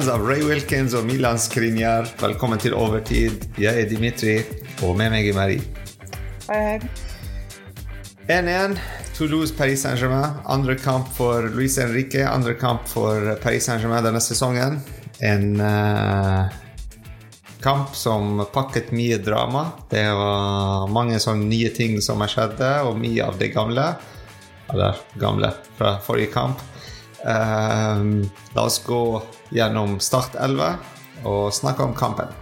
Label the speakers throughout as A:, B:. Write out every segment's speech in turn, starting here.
A: Fans av Ray Wilkins og Milan Skriniar, velkommen til Overtid. Jeg er Dimitri, og med meg er Marie.
B: Hei, hei.
A: 1-1. Toulouse Paris Saint-Germain. Andre kamp for Luis Henrique. Andre kamp for Paris Saint-Germain denne sesongen. En uh, kamp som pakket mye drama. Det var mange sånne nye ting som skjedde, og mye av det gamle. Eller gamle fra forrige kamp. Eh, la oss gå gjennom Start 11 og snakke om kampen.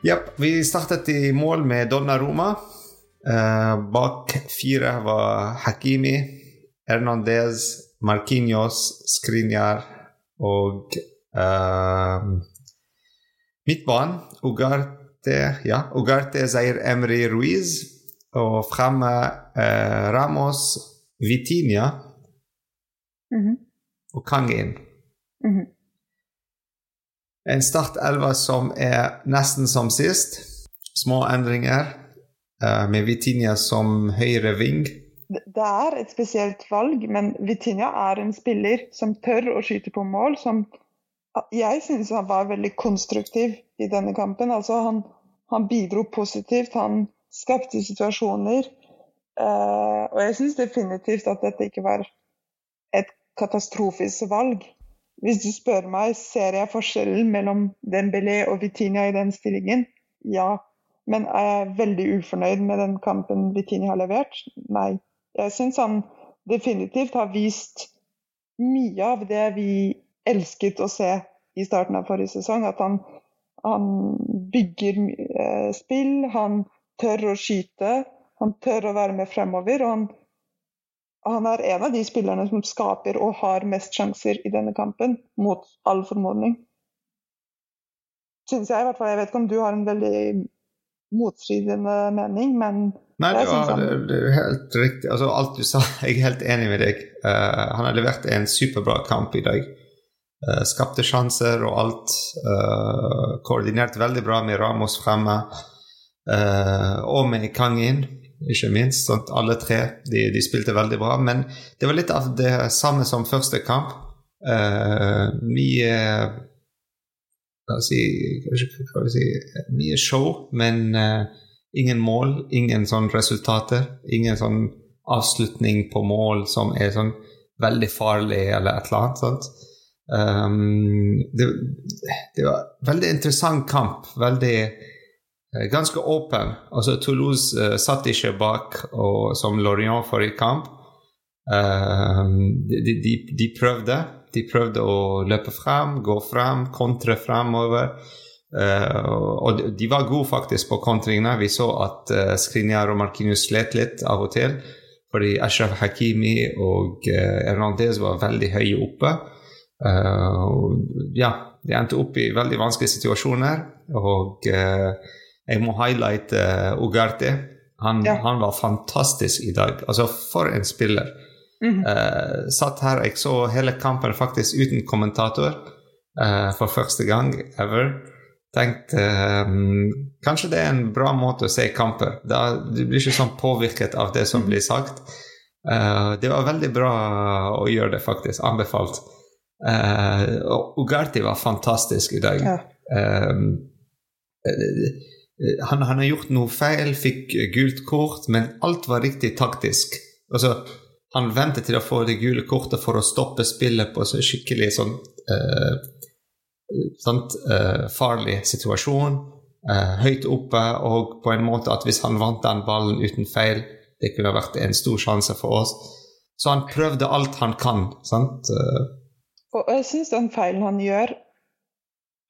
A: Japp, vi startet i mål med Donnaroma. Uh, bak fire var Hakimi, Hernandez, Marquinhos, Skriniar og uh, midtbanen Ugarte, ja, Ugarte Zair Emry Ruiz. Og fremme uh, Ramos,
B: Mhm,
A: og Kangin.
B: -hmm.
A: En startelver som er nesten som sist. Små endringer. eh, med Vitinha som høyre ving.
B: Det er et spesielt valg, men Vitinha er en spiller som tør å skyte på mål. Som jeg synes han var veldig konstruktiv i denne kampen. Altså han, han bidro positivt, han skapte situasjoner. eh, og jeg syns definitivt at dette ikke var et katastrofiskt valg. Hvis du spør meg, ser jeg forskjellen mellom Dembélé og Vitinha i den stillingen? Ja. Men er jeg veldig ufornøyd med den kampen Vitinha har levert? Nei. Jeg syns han definitivt har vist mye av det vi elsket å se i starten av forrige sesong. At han, han bygger eh, spill, han tør å skyte, han tør å være med fremover. og han han er en av de spillerne som skaper og har mest sjanser i denne kampen, mot all formodning. Syns jeg i hvert fall. Jeg vet ikke om du har en veldig motstridende mening, men
A: Nei, det var
B: han-
A: det, er helt riktig. Altså, alt du sa, jeg er helt enig med deg. Uh, han har levert en superbra kamp i dag. Uh, skapte sjanser og alt. Uh, koordinert veldig bra med Ramos fremme. Og med Kangin, ikke minst. Sånn, at alle tre de, de spilte veldig bra. Men det var litt av det samme som første kamp. Uh, mye skal jeg si, hva si, mye show, men uh, ingen mål, ingen sånn resultater. Ingen sånn avslutning på mål som er sånn veldig farlig, eller et eller annet. sant? Um, det, det var veldig interessant kamp. Veldig Ganske åpen. Altså Toulouse eh, satt ikke bak og, som Lorient forrige kamp. Um, de, de, de, de prøvde. De prøvde å løpe frem, gå frem, kontre fremover. Eh, og de, var gode faktisk på kontringene. Vi så at uh, Skriniar og Markinius slet litt av og til. Fordi Ashraf Hakimi og uh, Hernandez var veldig høye oppe. Eh, ja, de endte opp i veldig vanskelige situasjoner. Og eh, jeg må highlighte uh, Ugarte. Han,
B: Ja.
A: han var fantastisk i dag. Altså, for en spiller.
B: Mm
A: -hmm. uh, satt her, jeg så hele kampen faktisk uten kommentator uh, for første gang ever. Tenkte um, kanskje det er en bra måte å se kamper. Da, du blir ikke sånn påvirket av det som blir sagt. Uh, det var veldig bra å gjøre det, faktisk. Anbefalt. Eh, og Ugarti var fantastisk i dag.
B: Ja.
A: Eh, eh, han, han har gjort noe feil, fikk gult kort, men alt var riktig taktisk. Altså, han ventet til å få det gule kortet for å stoppe spillet på en skikkelig sånn eh, sant, eh, farlig situasjon. eh, høyt oppe, og på en måte at hvis han vant den ballen uten feil, det kunne vært en stor sjanse for oss. Så han prøvde alt han kan. sant? Eh,
B: Og jeg syns den feilen han gjør,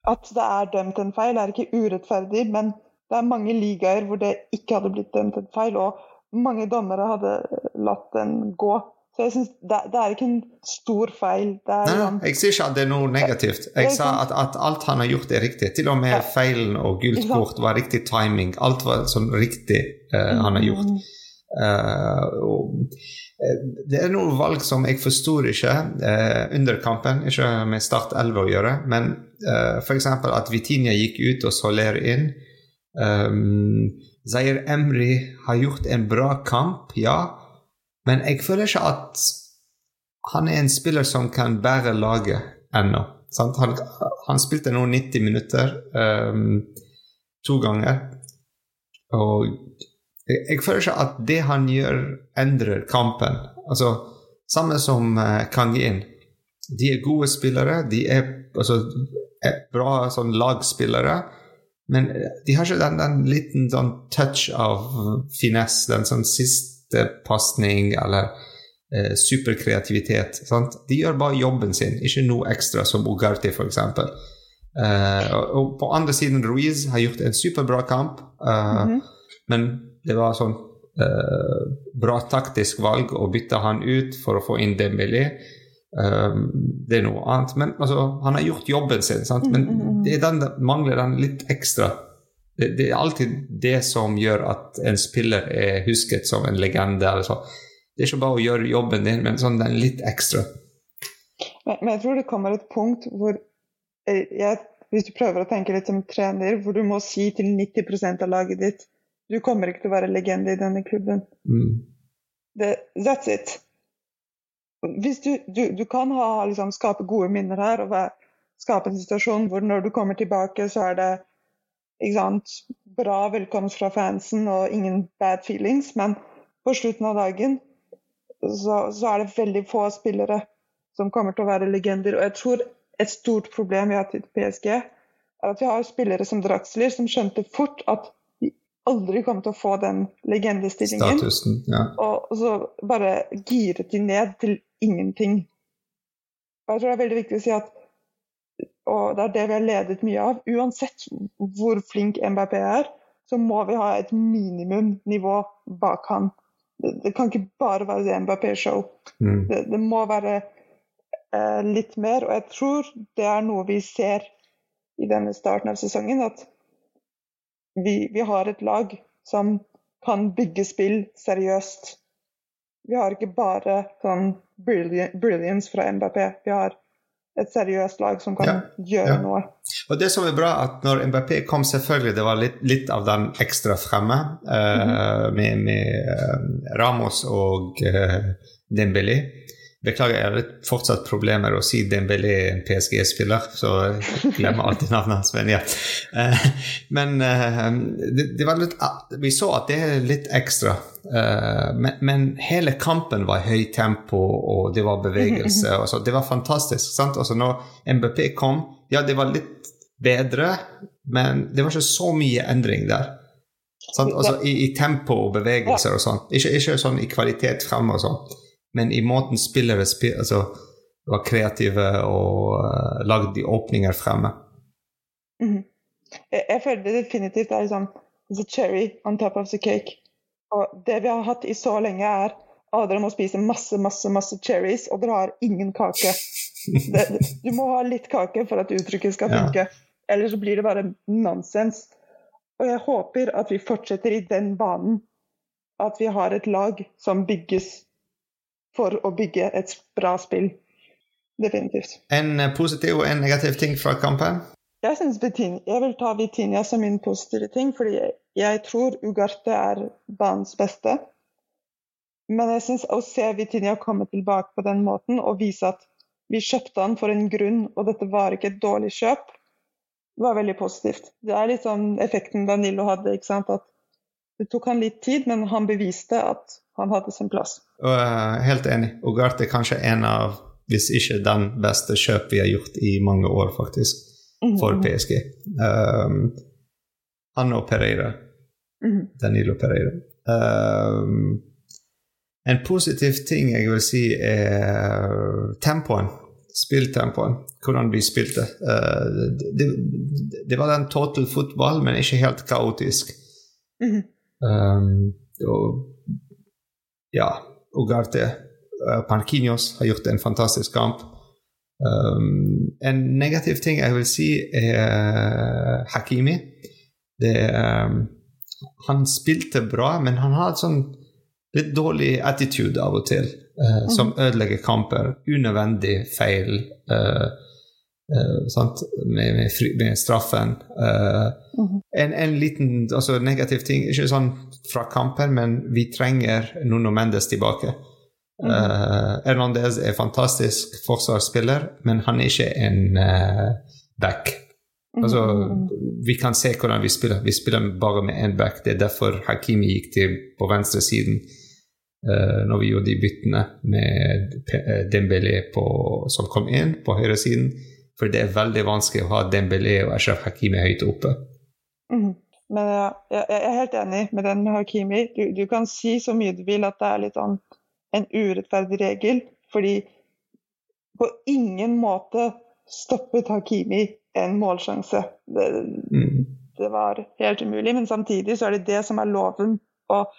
B: at det er dømt en feil, er ikke urettferdig, men det er mange ligaer hvor det ikke hadde blitt dømt en feil, og mange dommere hadde latt den gå. Så jeg synes det, det er ikke en stor feil.
A: Nei, jeg sier ikke at det er noe negativt. Jeg sa at, at alt han har gjort, er riktig. Til og med
B: Ja.
A: feilen og gult kort var riktig timing. Alt var sånn riktig uh, han har gjort. Eh, og, eh, det er noen valg som jeg forstår ikke eh, under kampen, ikke med Start 11 å gjøre, men uh, f.eks. at Vitinia gikk ut og Soler inn. Um, Zair Emry har gjort en bra kamp, ja, men jeg føler ikke at han er en spiller som kan bære laget. ennå. Han, han, spilte nå 90 minutter um, to ganger. Og jeg, jeg, føler ikke at det han gjør, endrer kampen. Altså, Samme som uh, Kangin. De er gode spillere. De er, altså, bra sånn, lagspillere. Men de har ikke den, den liten sånn touch av finesse, den sånn siste pasning eller eh, superkreativitet. Sant? De gjør bare jobben sin, ikke noe ekstra, som Ugarti, f.eks. Eh, og, og på andre siden, Ruiz har gjort en superbra kamp, eh, mm -hmm. men det var sånn eh, bra taktisk valg å bytte han ut for å få inn Dembélé. Um, det er noe annet. Men altså, han har gjort jobben sin, sant? men mm, mm, mm. det den, mangler den litt ekstra. Det, det, er alltid det som gjør at en spiller er husket som en legende. eller så. Det er ikke bare å gjøre jobben din, men sånn den litt ekstra.
B: Men, men, jeg tror det kommer et punkt hvor eh, jeg, hvis du prøver å tenke litt som trener, hvor du må si til 90% av laget ditt du kommer ikke til å være legende i denne klubben. Mm. Det, that's it hvis du, du, du kan ha, liksom, skape gode minner her og skape en situasjon hvor når du kommer tilbake, så er det sant, bra velkomst fra fansen og ingen bad feelings. Men på slutten av dagen så, så, er det veldig få spillere som kommer til å være legender. Og jeg tror et stort problem vi har til PSG, er at vi har spillere som Draxler som skjønte fort at aldri kom til å få den legendestillingen.
A: Statusen, ja.
B: Og så bare giret de ned til ingenting. Og jeg tror det er veldig viktig å si at og det er det vi har ledet mye av. Uansett hvor flink MBP er, så må vi ha et minimumnivå bak han. Det, det kan ikke bare være det MBP-show. Mm. Det, det, må være eh, litt mer. Og jeg tror det er noe vi ser i denne starten av sesongen. At vi, vi har et lag som kan bygge spill seriøst. Vi har ikke bare sånn brilliance fra MBP. Vi har et seriøst lag som kan ja, gjøre ja. noe.
A: Og det som er bra, at når MBP kom, selvfølgelig det var litt, litt av den ekstra fremme mm -hmm. med, med uh, Ramos og uh, Dembélé. Beklager, jeg har fortsatt problemer å si Dembélé er en PSG-spiller, så jeg glemmer alltid navnet hans. Men, ja. Eh, men eh, det, det, var litt Vi så at det er litt ekstra. Eh, men, men hele kampen var i høyt tempo, og det var bevegelse. Og så. Det var fantastisk. sant? Altså når MBP kom, ja, det var litt bedre, men det var ikke så mye endring der. Altså, i, i, tempo og bevegelser og sånn. Ikke, ikke sånn i kvalitet frem og sånn men i måten spillere spil, altså, var kreative og uh, lagde de åpninger fremme.
B: Mm. Jeg, jeg, føler det definitivt er liksom the cherry on top of the cake. Og det vi har hatt i så lenge, er at dere må spise masse, masse, masse cherries, og dere har ingen kake. Det, du må ha litt kake for at uttrykket skal funke. Ja. Ellers så blir det bare nonsens. Og jeg håper at vi fortsetter i den banen. At vi har et lag som bygges for å bygge et bra spill. Definitivt.
A: En eh, positiv og en negativ ting fra kampen?
B: Jeg, jeg vil ta Vitinia som min positive ting, fordi jeg, jeg tror Ugarte er banens beste. Men jeg syns å se Vitinia komme tilbake på den måten og vise at vi kjøpte han for en grunn, og dette var ikke et dårlig kjøp, var veldig positivt. Det er litt sånn effekten Danilo hadde. ikke sant? At det tok han litt tid, men han beviste at han hadde sin plass.
A: Uh, helt enig. Ugarte er kanskje en av, hvis ikke den beste kjøp vi har gjort i mange år, faktisk, -hmm. for mhm. PSG. Um, han og Pereira. -hmm. Danilo Pereira. Um, en positiv ting jeg vil si, er tempoen. Spilltempoen. Hvordan vi spilte. Uh, det, det, var den total fotball, men ikke helt kaotisk. Mm -hmm. Um, og ja, Ugarte. Uh, Parquinhos har gjort en fantastisk kamp. Um, en negativ ting jeg vil si, er Hakimi. Det, um, han spilte bra, men han har et sånn litt dårlig attitude av og til, uh, mm. som ødelegger kamper. Unødvendig feil. Uh, Uh, med, med, med, straffen. Mm -hmm. en, en, liten altså negativ ting, ikke sånn fra kampen, men vi trenger Nuno Mendes tilbake. Uh, Hernandez er fantastisk forsvarsspiller, men han er ikke en uh, back. Altså, vi kan se hvordan vi spiller. Vi spiller bare med én back. Det er derfor Hakimi gikk til på venstresiden uh, når vi gjorde de byttene med Dembélé på, som kom inn på høyresiden. For det er veldig vanskelig å ha Dembélé og Ashraf Hakimi høyt oppe.
B: Mm. Men ja, jeg, er helt enig med den med Hakimi. Du, du, kan si så mye du vil at det er litt sånn en urettferdig regel, fordi på ingen måte stoppet Hakimi en målsjanse. Det, mm. det var helt umulig, men samtidig så er det det som er loven. og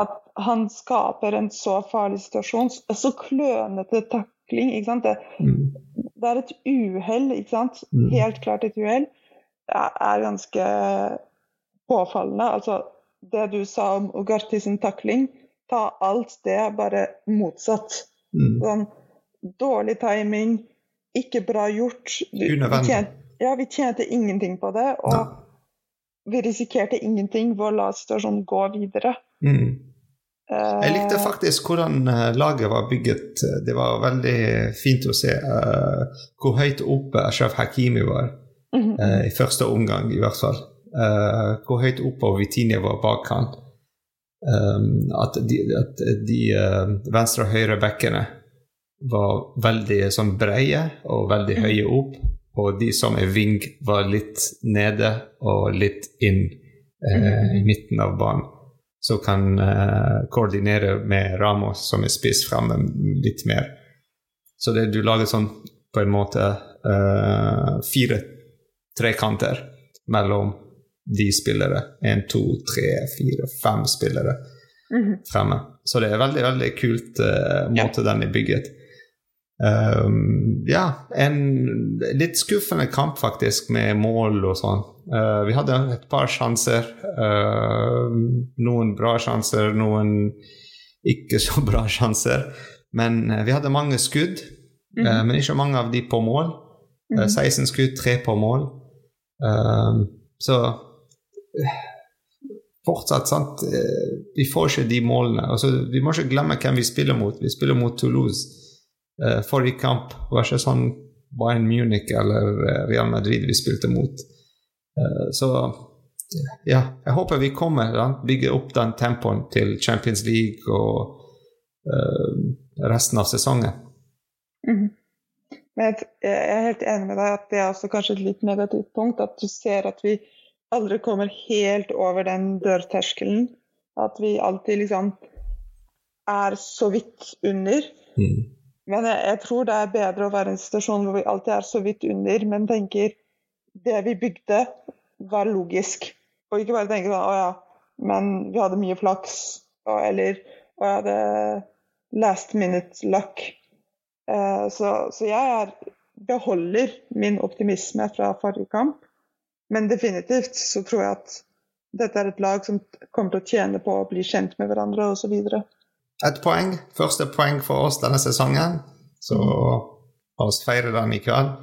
B: at han skaper en så farlig situasjon, så klønete takling. Det, mm. det er et uhell, ikke sant? Mm. Helt klart et uhell. Det er ganske påfallende. Altså, det du sa om Ugarti sin takling, ta alt det bare motsatt. Mm. Sånn, dårlig timing, ikke bra gjort.
A: Vi tjente,
B: ja, vi tjente ingenting på det. Og vi risikerte ingenting ved å la situasjonen gå videre.
A: Mm. Jeg likte eh, faktisk hvordan eh, laget var bygget. Det var veldig fint å se uh, hvor høyt oppe Ashraf Hakimi var. Mm -hmm. uh, I første omgang, i hvert fall uh, hvor høyt oppe Vitinha var bak han. Um, at de, at de venstre og høyre bekkene var veldig sånn breie og veldig mm. høye opp. Og de som er ving, var litt nede og litt inn uh, i midten av banen. Så kan uh, koordinere med Ramos, som er spiss framme, litt mer. Så det, du lager sånn på en måte uh, fire trekanter mellom de spillere. Én, to, tre, fire, fem spillere mm. fremme. Så det er veldig, veldig kult uh, måte ja. den er bygget. Um, ja, en litt skuffende kamp faktisk, med mål og sånn. Uh, vi hadde et par sjanser. Uh, noen bra sjanser, noen ikke så bra sjanser. Men uh, vi hadde mange skudd, mm -hmm. men ikke mange av de på mål. Mm -hmm. 16 skudd, 3 på mål. så fortsatt sant? Vi får ikke de målene. Altså, vi må ikke glemme hvem vi spiller mot. Vi spiller mot Toulouse. Uh, forrige kamp var ikke sånn Bayern Munich eller eh, Real Madrid vi spilte mot. Uh, så ja, jeg håper vi kommer da, bygger opp den tempoen til Champions League og resten av sesongen.
B: Mm -hmm. Men jeg er helt enig med deg at det er også kanskje et litt negativt punkt. At du ser at vi aldri kommer helt over den dørterskelen. At vi alltid liksom er så vidt under. Mm. Men jeg, jeg, tror det er bedre å være i en situasjon hvor vi alltid er så vidt under, men tenker det vi bygde, var logisk. Og ikke bare tenke sånn å ja, men vi hadde mye flaks, og, eller og jeg hadde last minute luck. Uh, så, så jeg er, beholder min optimisme fra forrige kamp. Men definitivt så tror jeg at dette er et lag som kommer til å tjene på å bli kjent med hverandre osv.
A: Et poeng. Første poeng for oss denne sesongen. Så la oss feire den i kveld.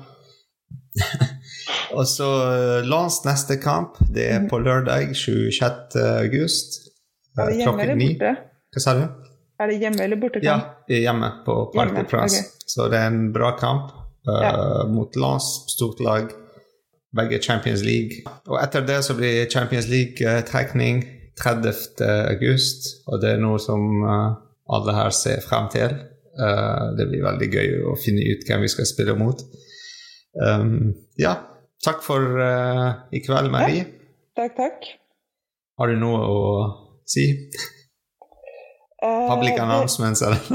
A: og så eh, Lans neste kamp. Det er på lørdag 26. august.
B: Er det hjemme eller borte?
A: Hva sa du?
B: Er det hjemme eller borte?
A: Ja, hjemme på Park de Okay. Så det er en bra kamp uh, ja. mot Lans, stort lag begge Champions League. Og etter det så blir Champions League-trekning 30. august, og det er noe som uh, alle her ser frem til. Uh, det blir veldig gøy å finne ut hvem vi skal spille mot. Um, ja, takk for uh, i kveld, Marie.
B: Takk, takk.
A: Har du noe å si? Public announcements, eller?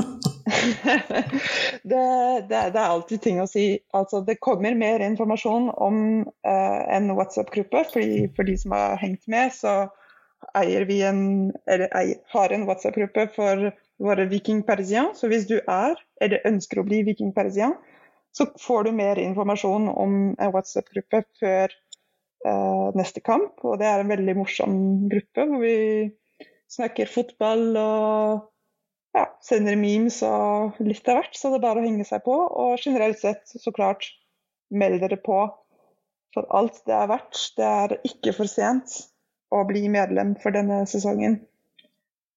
B: det, det, det, er alltid ting å si. Altså, det kommer mer informasjon om uh, en WhatsApp-gruppe. For de som har hengt med, så eier vi en, eller eier, har en WhatsApp-gruppe for våre Viking Parisien. Så hvis du er, eller ønsker å bli Viking Parisien, så får du mer informasjon om en WhatsApp-gruppe før uh, neste kamp. Og det er en veldig morsom gruppe hvor vi snakker fotball og ja, sender memes og litt av hvert. Så det er bare å henge seg på. Og generelt sett, så klart, meld dere på for alt det er verdt. Det er ikke for sent å bli medlem for denne sesongen.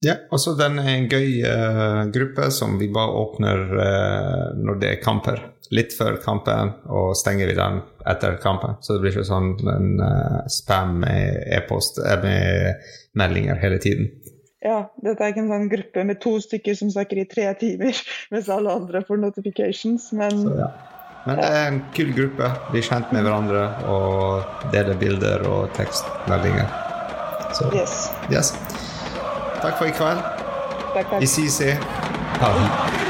A: Ja, og så den er en gøy uh, gruppe som vi bare åpner uh, når det er kamper. Litt før kampen, og stenger vi den etter kampen. Så det blir ikke sånn en uh, spam med e-post med meldinger hele tiden.
B: Ja, dette er ikke en sånn gruppe med to stykker som snakker i tre timer, mens alle andre får notifications, men så, ja.
A: Men det er en kul gruppe. Bli kjent med hverandre og dele bilder og tekstmeldinger.
B: Så yes.
A: yes. Takk for i kveld.
B: Takk, takk.
A: I CC. Ha Paris.